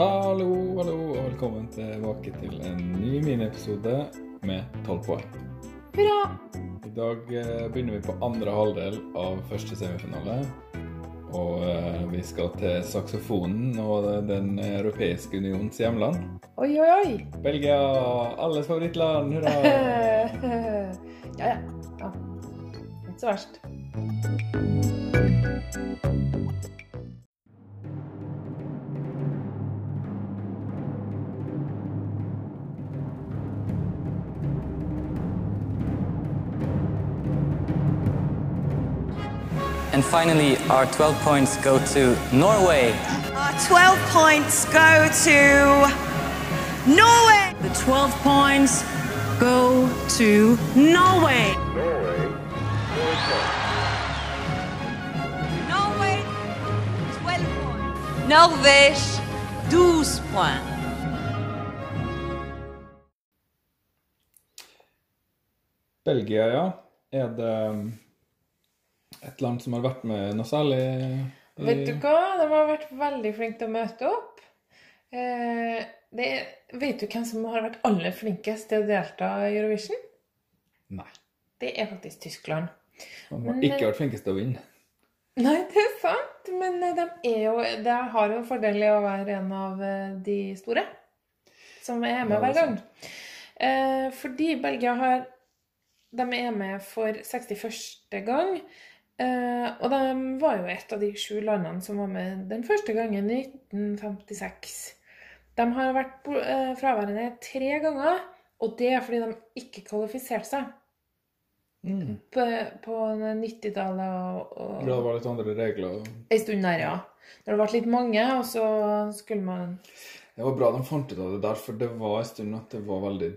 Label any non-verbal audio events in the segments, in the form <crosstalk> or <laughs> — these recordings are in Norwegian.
Hallo, hallo, og velkommen tilbake til en ny miniepisode med 12 poeng. Hurra! I dag eh, begynner vi på andre halvdel av første semifinale. Og eh, vi skal til saksofonen og Den europeiske unions hjemland. Oi, oi, oi. Belgia, alles favorittland, hurra! <laughs> ja, ja. ja. Ikke så verst. And finally, our 12 points go to Norway. Our 12 points go to Norway. The 12 points go to Norway. Norway, 12 points. Norvège, 12 points. Belgia, ja. Er det um, et land som har vært med noe særlig? i- Vet du hva? De har vært veldig flinke til å møte opp. Eh, det er, vet du hvem som har vært aller flinkest til å delta i Eurovision? Nei. Det er faktisk Tyskland. De har Men, ikke vært flinkest til å vinne. Nei, det er sant, men eh, de, er jo, de har jo fordel i å være en av eh, de store som er med Ja, det hver er gang. Eh, fordi Belgia har De er med for 61. gang. Eh, og de var jo et av de sju landene som var med den første gangen i 1956. De har vært eh, fraværende tre ganger, og det er fordi de ikke kvalifiserte seg Mm. på, på 90-tallet. og, og Det var litt andre regler. en stund der, ja. Når det ble litt mange, og så skulle man Det var bra de fant ut av det der, for det var en stund at det var veldig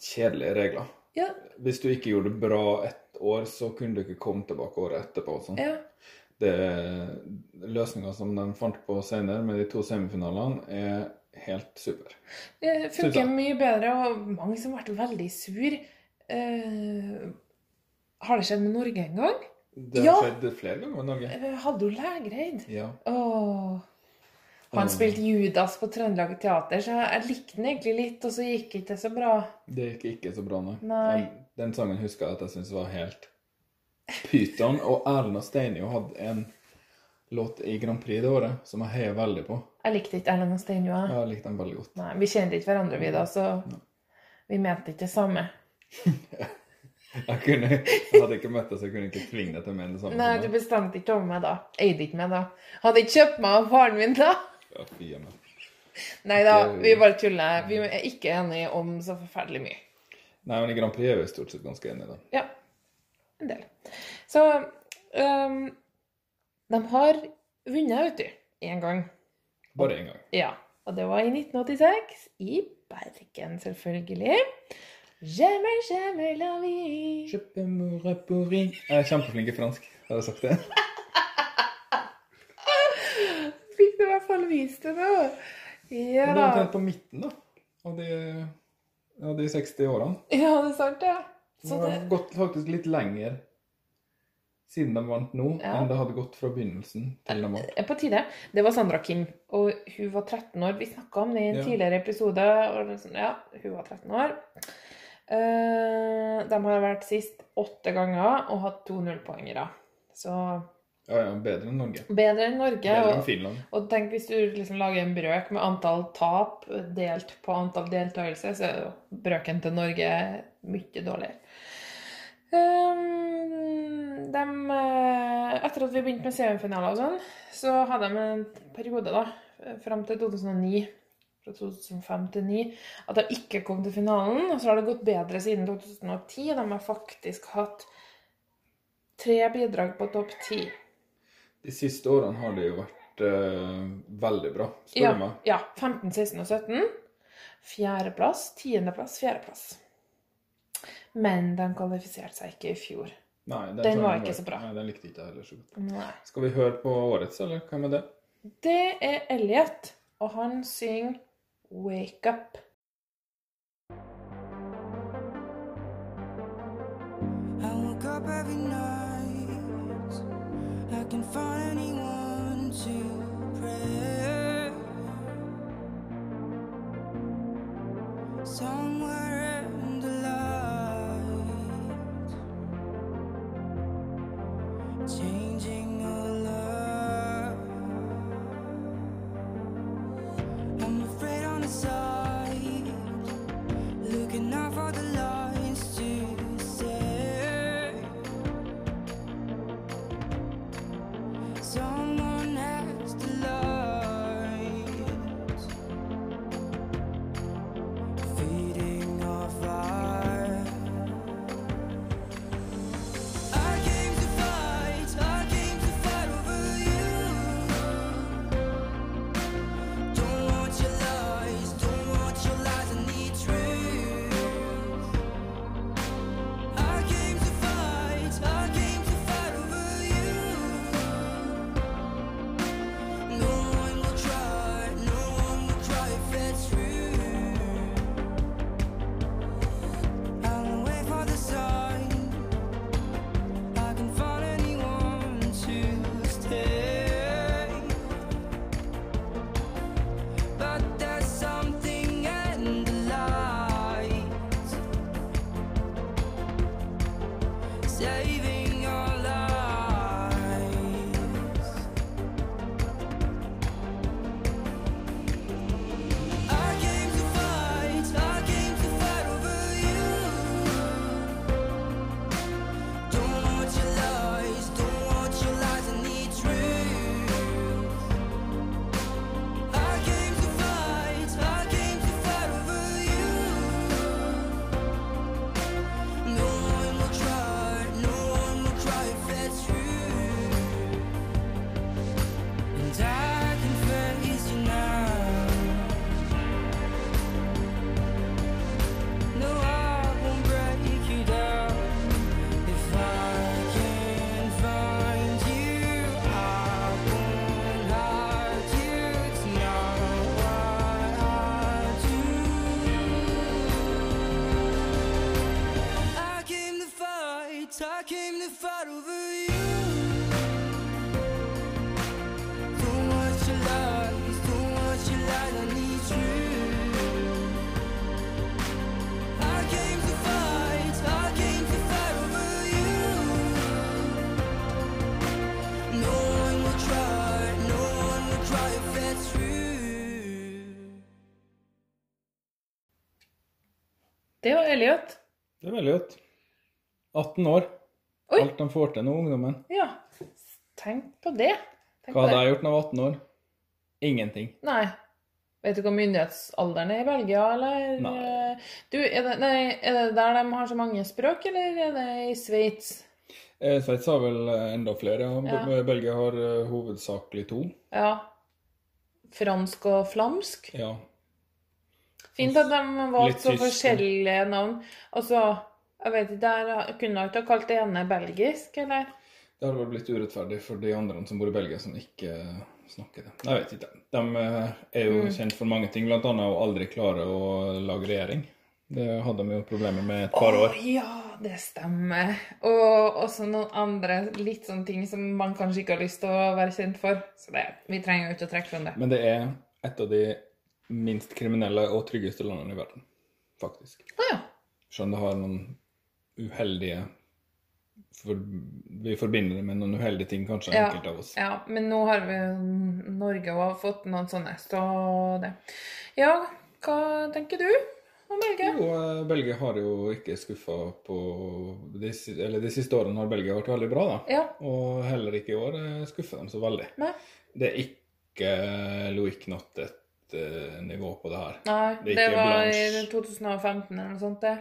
kjedelige regler. Ja. Hvis du ikke gjorde det bra ett år, så kunne du ikke komme tilbake året etterpå. sånn. ja. Det Løsninga som de fant på senere, med de to semifinalene, er helt super. Det funker mye bedre, og mange som ble veldig sur. Eh, har det skjedd med Norge en gang? Det har Ja. skjedd flere ganger med Norge. Eh, Hadde hun Lægreid? Ja. Åh. Han spilte Judas på Trøndelag Teater, så jeg likte den egentlig litt, og så gikk det ikke så bra. Det gikk ikke så bra, nei. Nei. Den, sangen husker jeg at jeg syntes var helt pyton. Og og Steinjo hadde en låt i Grand Prix det året som jeg heier veldig på. Jeg likte ikke Erlend og Steinjo. jeg. Jeg likte den veldig godt. Nei, Vi kjente ikke hverandre, vi da, så vi mente ikke det samme. <laughs> Jeg, kunne, jeg hadde ikke møtt deg, så jeg kunne ikke tvinge deg til å mene det samme. Nei, du bestemte ikke over meg da. Eide ikke meg da. Hadde ikke kjøpt meg av faren min da. Ja, fy. Nei da, vi bare tuller. Vi er ikke enige om så forferdelig mye. Nei, men i Grand Prix er vi stort sett ganske enige, da. Ja, en del. Så um, de har vunnet, vet du, én gang. Bare én gang. Ja, og det var i 1986, i Bergen selvfølgelig. Jamais, jamais la vie. Je peux me repourri. Jeg er kjempeflink i fransk. Har jeg sagt det? Fikk du i hvert fall vist det nå. Ja da. det er da. omtrent på midten, da. Og de, av de 60 årene. Ja, det er sant, ja. Det har gått faktisk litt lenger siden de vant nå, Ja. enn det hadde gått fra begynnelsen til de vant. på tide. Det var Sandra Kim, og hun var 13 år. Vi snakka om det i en Ja. tidligere episode. Sånn, ja, hun var 13 år. Eh, de har vært sist åtte ganger og hatt to nullpoengere. Så Ja, ja, bedre enn Norge. bedre enn Norge. Bedre enn Og, Finland. og tenk hvis du liksom lager en brøk med antall tap delt på antall deltakelse, så er jo brøken til Norge mye dårligere. Um, dem, eh, etter at vi begynte med semifinaler og sånn, så hadde de en periode da, fram til 2009, fra 2005 til 2009, at de ikke kom til finalen. Og så har det gått bedre siden 2010. De har faktisk hatt tre bidrag på topp ti. De siste årene har det jo vært eh, veldig bra, spør Ja, meg. ja, 15, 16 og 17. Fjerdeplass, tiendeplass, fjerdeplass. Men de kvalifiserte seg ikke i fjor. Nei, Den den var ikke så bra. Nei, den likte ikke jeg heller så godt. Nei. Skal vi høre på årets, eller hvem er det? Det er Elliot, og han synger 'Wake Up'. Det var Elliot. Det er Elliot. 18 år. Oi. Alt de får til nå, ungdommen. Ja, tenk på det. Tenk Hva hadde jeg gjort når jeg var 18 år? Ingenting. Nei. Vet du hva myndighetsalderen er i Belgia, eller? Nei. Du, er det, nei, er det der de har så mange språk, eller er det i Sveits? Eh, Sveits har vel eh, enda flere. Ja. Be- Belgia har eh, hovedsakelig to. Ja. Fransk og flamsk? Ja. Fint at de har valgte så forskjellige navn. Altså, jeg vet ikke, der kunne de ikke ha kalt det ene belgisk, eller? Det hadde vel blitt urettferdig for de andre som bor i Belgia, som ikke snakker det. Jeg vet ikke. De eh, er jo Mm. kjent for mange ting, annet å aldri klare å lage regjering. Det hadde de jo problemer med et par år. Å ja, det stemmer. Og også noen andre litt sånne ting som man kanskje ikke har lyst til å være kjent for. Så det, vi trenger jo ikke å trekke fram det. Men det er et av de minst kriminelle og tryggeste landene i verden, faktisk. Ah, ja. Selv det har noen uheldige for, Vi forbinder det med noen uheldige ting, kanskje, Ja, enkelte av oss. ja, men nå har vi Norge også fått noen sånne, så det. Ja, hva tenker du om Belgia? Jo, eh, Belgia har jo ikke skuffa på de, Eller de siste årene har Belgia vært veldig bra, da. Ja, Og heller ikke i år eh, skuffer de så veldig. nei, Det er ikke Loic Nottet-nivå på det her. nei Det det, var Blanche. i 2015 eller noe sånt, det.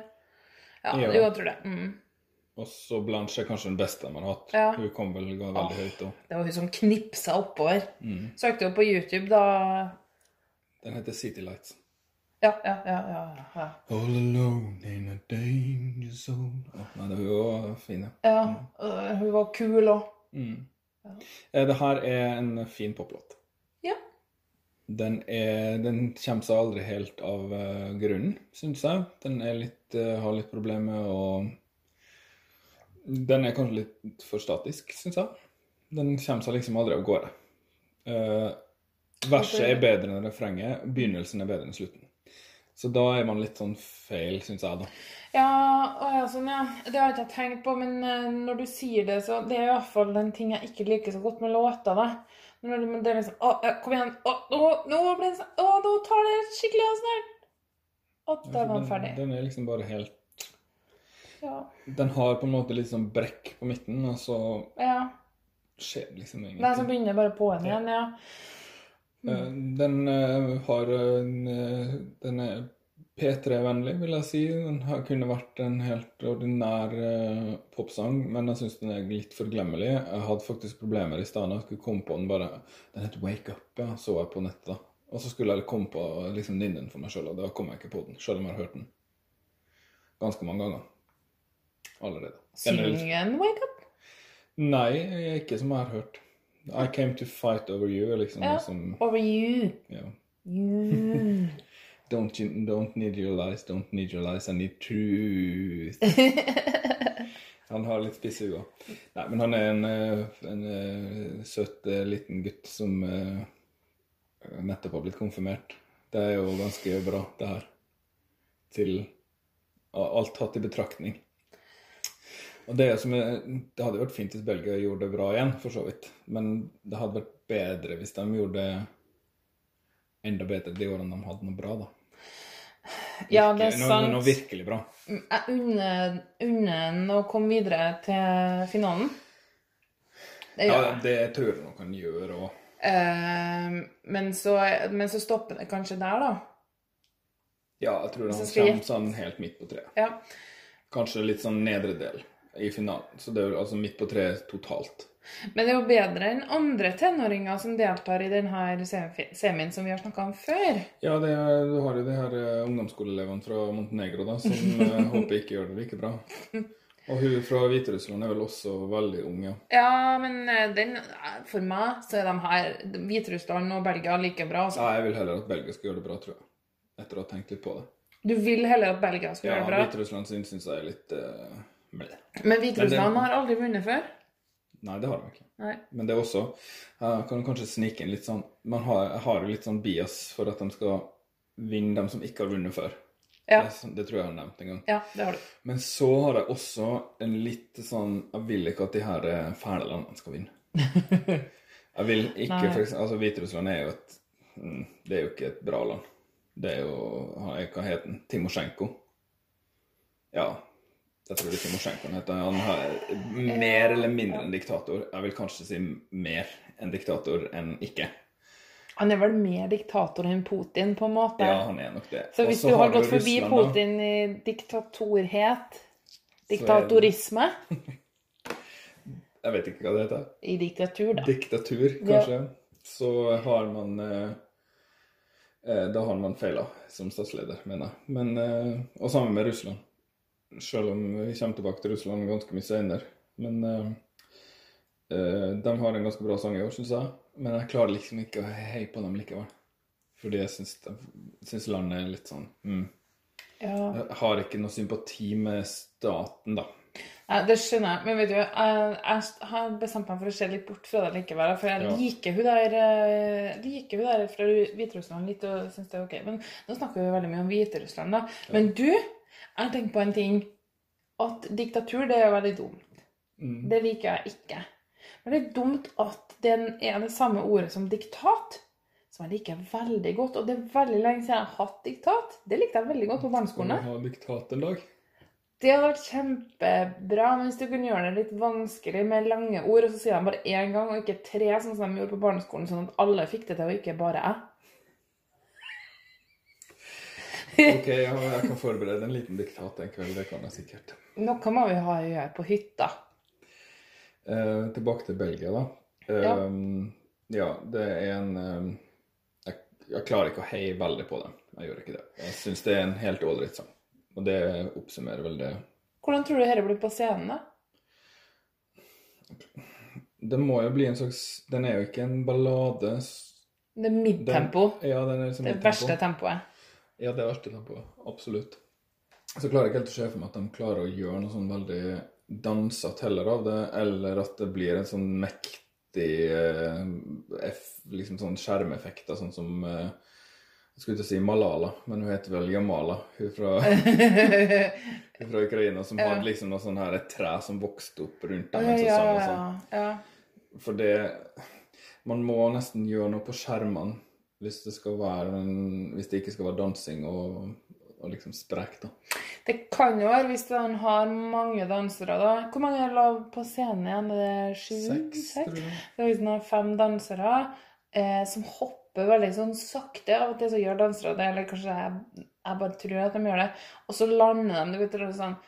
Ja, Ja. jo, jeg tror det. Mm. Og så Blanche er kanskje den beste man har hatt. Ja. Hun kom vel veldig høyt òg. Det var hun som knipsa oppover. Mm. Søkte jo på YouTube da Den heter City Lights. Ja, ja, ja. ja, ja. All alone in a danger zone oh, Nei, det hun var fin, ja. ja øh, hun var kul òg. Mm. Ja. Det her er en fin poplåt. Den, er, den kommer seg aldri helt av eh, grunnen, syns jeg. Den litt, eh, har litt problemer å Den er kanskje litt for statisk, syns jeg. Den kommer seg liksom aldri av gårde. Uh, verset er bedre enn refrenget, begynnelsen er bedre enn slutten. Så da er man litt sånn feil, syns jeg, da. Ja, ja, sånn, ja. Det har jeg ikke tenkt på, men når du sier det, så Det er fall den ting jeg ikke liker så godt med låter, da. Når det, er liksom Å, ja, kom igjen. Å, nå, nå ble det sånn Å, nå tar det skikkelig av snart. Og da var den ferdig. Den er liksom bare helt Ja. Den har på en måte litt sånn brekk på midten, og så ja. skjer det liksom Den som ingenting. begynner bare på en igjen, ja. Mm. Den eh, har en eh, Den er P3-vennlig, vil jeg si. Den har, kunne vært en helt ordinær uh, popsang, men jeg syns den er litt forglemmelig. Jeg hadde faktisk problemer i stedet. Jeg skulle komme på den bare Den het Wake Up, ja, så jeg på nettet. da. Og så skulle jeg komme på liksom nynne for meg sjøl, og da kom jeg ikke på den. Selv om jeg har hørt den ganske mange ganger allerede. Er Syngen Wake Up. Nei, ikke som jeg har hørt. I came to fight over you, liksom Ja. liksom Over you. ja. You. Don't, you, don't need your lies, don't need your lies, I need truth. <laughs> han har litt spisse øyne. Nei, men han er en, en, en eh, søt eh, liten gutt som uh, nettopp har blitt konfirmert. Det er jo ganske bra, det her. Til alt tatt i betraktning. Og det, som det hadde vært fint hvis Belgia gjorde det bra igjen, for så vidt. Men det hadde vært bedre hvis de gjorde det enda bedre de årene de hadde noe bra, da. Ja, det er Noe- sant. Noe, virkelig bra. Jeg unner ham å komme videre til finalen. Det Ja, det tror jeg han kan gjøre òg. Eh, men, så, men så stopper det kanskje der, da. Ja, jeg tror han kommer sånn helt midt på treet. Ja. Kanskje litt sånn nedre del i finalen. Så det er jo altså midt på treet totalt. Men det er jo bedre enn andre tenåringer som deltar i denne semien som vi har snakka om før. Ja, det er, du har jo de her eh, ungdomsskoleelevene fra Montenegro da, som eh, <laughs> håper ikke gjør det like bra. Og hun fra Hviterussland er vel også veldig ung, ja. Ja, men eh, den, for meg så er de her Hviterussland og Belgia like bra. Altså. ja. Jeg vil heller at Belgia skal gjøre det bra, tror jeg. Etter å ha tenkt litt på det. Du vil heller at Belgia skal Ja, gjøre det bra. Ja, Hviterussland syns jeg er litt uh. Men Hviterussland har aldri vunnet før. Nei, det har de ikke. Nei. Men det er også Jeg kan kanskje snike inn litt sånn Man har, har jo litt sånn bias for at de skal vinne dem som ikke har vunnet før. Ja. Det, sånn- det tror jeg jeg har nevnt en gang. Ja, det har du. Men så har jeg også en litt sånn Jeg vil ikke at de her eh, fæle landene skal vinne. <laughs> Jeg vil ikke for eksempel, Altså, Hviterussland er jo et mm, Det er jo ikke et bra land. Det er jo Hva heter den? Timosjenko. Ja. Jeg tror ikke han heter. Han er mer eller mindre en diktator. Jeg vil kanskje si mer en diktator enn ikke. Han er vel mer diktator enn Putin, på en måte. Ja, han er nok det. Så hvis Også du har har gått forbi Russland. Putin i diktatorhet, diktatorisme, <laughs> Jeg vet ikke hva det heter. i diktatur, da. Diktatur, kanskje. Så har man eh, eh, Da har man feila som statsleder, mener jeg. Men, eh, og sammen med Russland. Selv om vi kommer tilbake til Russland ganske mye senere. Men uh, de har en ganske bra sang i år, syns jeg. Men jeg klarer liksom ikke å heie på dem likevel. Fordi jeg syns, syns landet er litt sånn mm. Ja. Jeg har ikke noe sympati med staten, da. Ja, det skjønner jeg. Men vet du, jeg, jeg har bestemt meg for å se litt bort fra det likevel. For jeg Ja. liker hun der eh, liker hun der fra Hviterussland litt og syns det er ok. Men nå snakker vi veldig mye om Hviterussland, da. Men du, jeg tenker på en ting. At diktatur, det er veldig dumt. Mm. Det liker jeg ikke. Men det er dumt at det er det samme ordet som diktat, som jeg liker veldig godt. Og det er veldig lenge siden jeg har hatt diktat. Det likte jeg veldig godt på barneskolen. Skal du vi ha diktat en dag? Det hadde vært kjempebra men hvis du kunne gjøre det litt vanskelig med lange ord, og så sier de bare én gang, og ikke tre, sånn som de gjorde på barneskolen, sånn at alle fikk det til, og ikke bare jeg. Ok, ja, jeg kan forberede en liten diktat en kveld. Det kan jeg sikkert. Noe må vi ha å gjøre på hytta. Eh, tilbake til Belgia, da. Ja. Eh, ja. det er en eh, jeg, jeg klarer ikke å heie veldig på dem. Jeg gjør ikke det. Jeg syns det er en helt ålreit sang. Og det oppsummerer vel det. Hvordan tror du dette blir på scenen, da? Det må jo bli en slags Den er jo ikke en ballade. Det er Den, midtempo. Ja, den er liksom Det midtempo. verste tempoet. Ja, det er verste på. Absolutt. Så klarer jeg ikke helt å se for meg at de klarer å gjøre noe sånn veldig dansete heller av det, eller at det blir en sånn mektig eh, liksom sånn skjermeffekter, sånn som eh, Jeg skulle ikke si Malala, men hun heter vel Jamala. Hun fra, <laughs> hun fra Ukraina som Ja. hadde liksom noe sånn her, et tre som vokste opp rundt dem. ja, ja, sånn. ja. For det Man må nesten gjøre noe på skjermene hvis det, være hvis det ikke skal være dansing og, og liksom sprek, da. Det kan jo være hvis han har mange dansere, da. Hvor mange er det på scenen igjen? Er det sju? Seks, tror jeg. Det er hvis han har fem dansere eh, som hopper veldig sånn sakte. Av og til så gjør dansere det, eller kanskje jeg, jeg bare tror at de gjør det. Og så lander de, du vet, sånn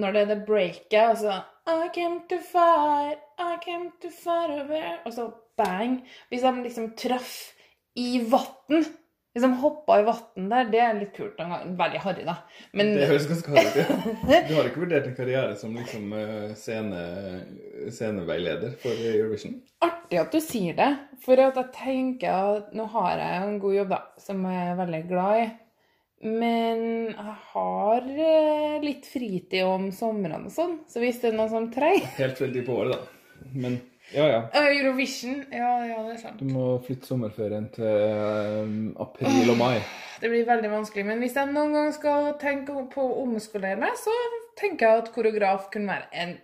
Når det er det breaket, og så I came to fight, I came to fight over Og så bang. Hvis de liksom treffer i vann Liksom hoppa i vann der, det er litt kult. noen gang. Veldig harry, da. Men Det høres ganske harry ut. <laughs> Du har ikke vurdert en karriere som liksom eh, scene, sceneveileder for Eurovision? artig at du sier det. For at jeg tenker at nå har jeg en god jobb, da, som jeg er veldig glad i. Men jeg har eh, litt fritid om somrene og sånn, så hvis det er noen som trenger Helt veldig på året, da. Men ja, ja. Eh, Eurovision Ja, ja, det er sant. Du må flytte sommerferien til eh, april og mai. Det blir veldig vanskelig. Men hvis jeg noen gang skal tenke på å omskolere meg, så tenker jeg at koreograf kunne være en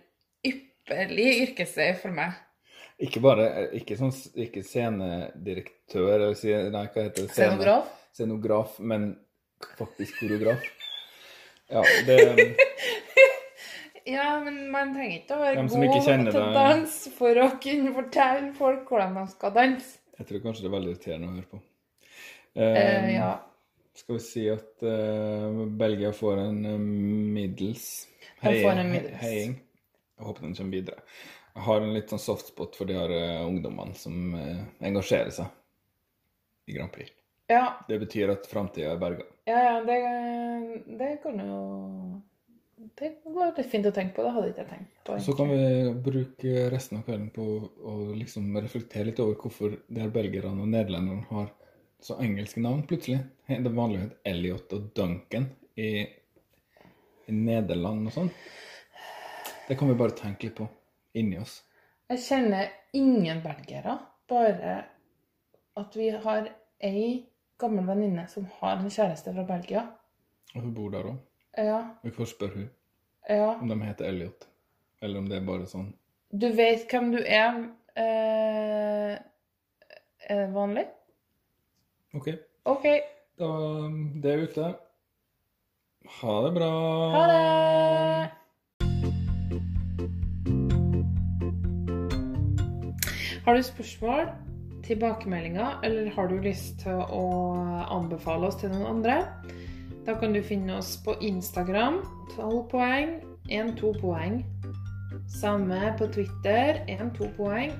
ypperlig yrkesvei for meg. Ikke bare ikke, sånn, ikke scenedirektør, eller si, nei, hva heter det? Scene- Scenograf? Scenograf, men faktisk koreograf. Ja, det <laughs> Ja, men man trenger ikke å være god til å danse for å kunne fortelle folk hvordan de skal danse. Jeg tror kanskje det er veldig irriterende å høre på. Eh, Eh, ja. Skal vi si at eh, Belgia får en eh, hei- middels. heiing. Jeg håper den kommer videre. Jeg har en litt sånn softspot for de her eh, ungdommene som eh, engasjerer seg i Grand Prix. Ja, Det betyr at framtida er berga. ja, ja det, det kan jo Det var litt fint å tenke på. Det hadde ikke jeg tenkt på. Egentlig. Så kan vi bruke resten av kvelden på å liksom reflektere litt over hvorfor de her belgierne og nederlenderne har så engelske navn plutselig. Det vanlige het Elliot og Duncan i, i Nederland og sånn. Det kan vi bare tenke litt på inni oss. Jeg kjenner ingen belgiere. Bare at vi har ei gammel venninne som har en kjæreste fra Belgia. Og hun bor der òg. Ja, får spørre hun ja. om de heter Elliot, eller om det er bare sånn Du vet hvem du er. Eh, er det vanlig? OK, OK. da det er ute. Ha det bra. Ha det! Har du spørsmål, tilbakemeldinger, eller har du lyst til å anbefale oss til noen andre? Da kan du finne oss på Instagram 12 poeng, 1-2 poeng. Samme på Twitter 1-2 poeng.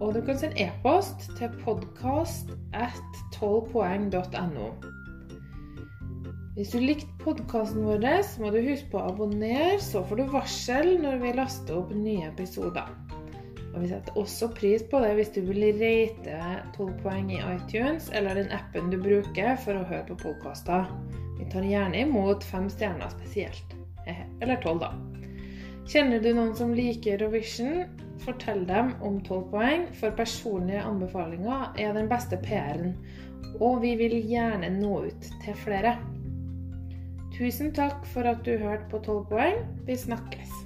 Og du kan sende e-post til podkast at 12poeng.no. Hvis du likte podkasten vår, så må du huske på å abonnere, så får du varsel når vi laster opp nye episoder. Og Vi setter også pris på det hvis du vil rate 12 poeng i iTunes eller den appen du bruker for å høre på podkaster. Vi tar gjerne imot fem stjerner spesielt. Eller tolv, da. Kjenner du noen som liker Eurovision? Fortell dem om 12 poeng, for personlige anbefalinger er den beste PR-en. Og vi vil gjerne nå ut til flere. Tusen takk for at du hørte på 12 poeng. Vi snakkes.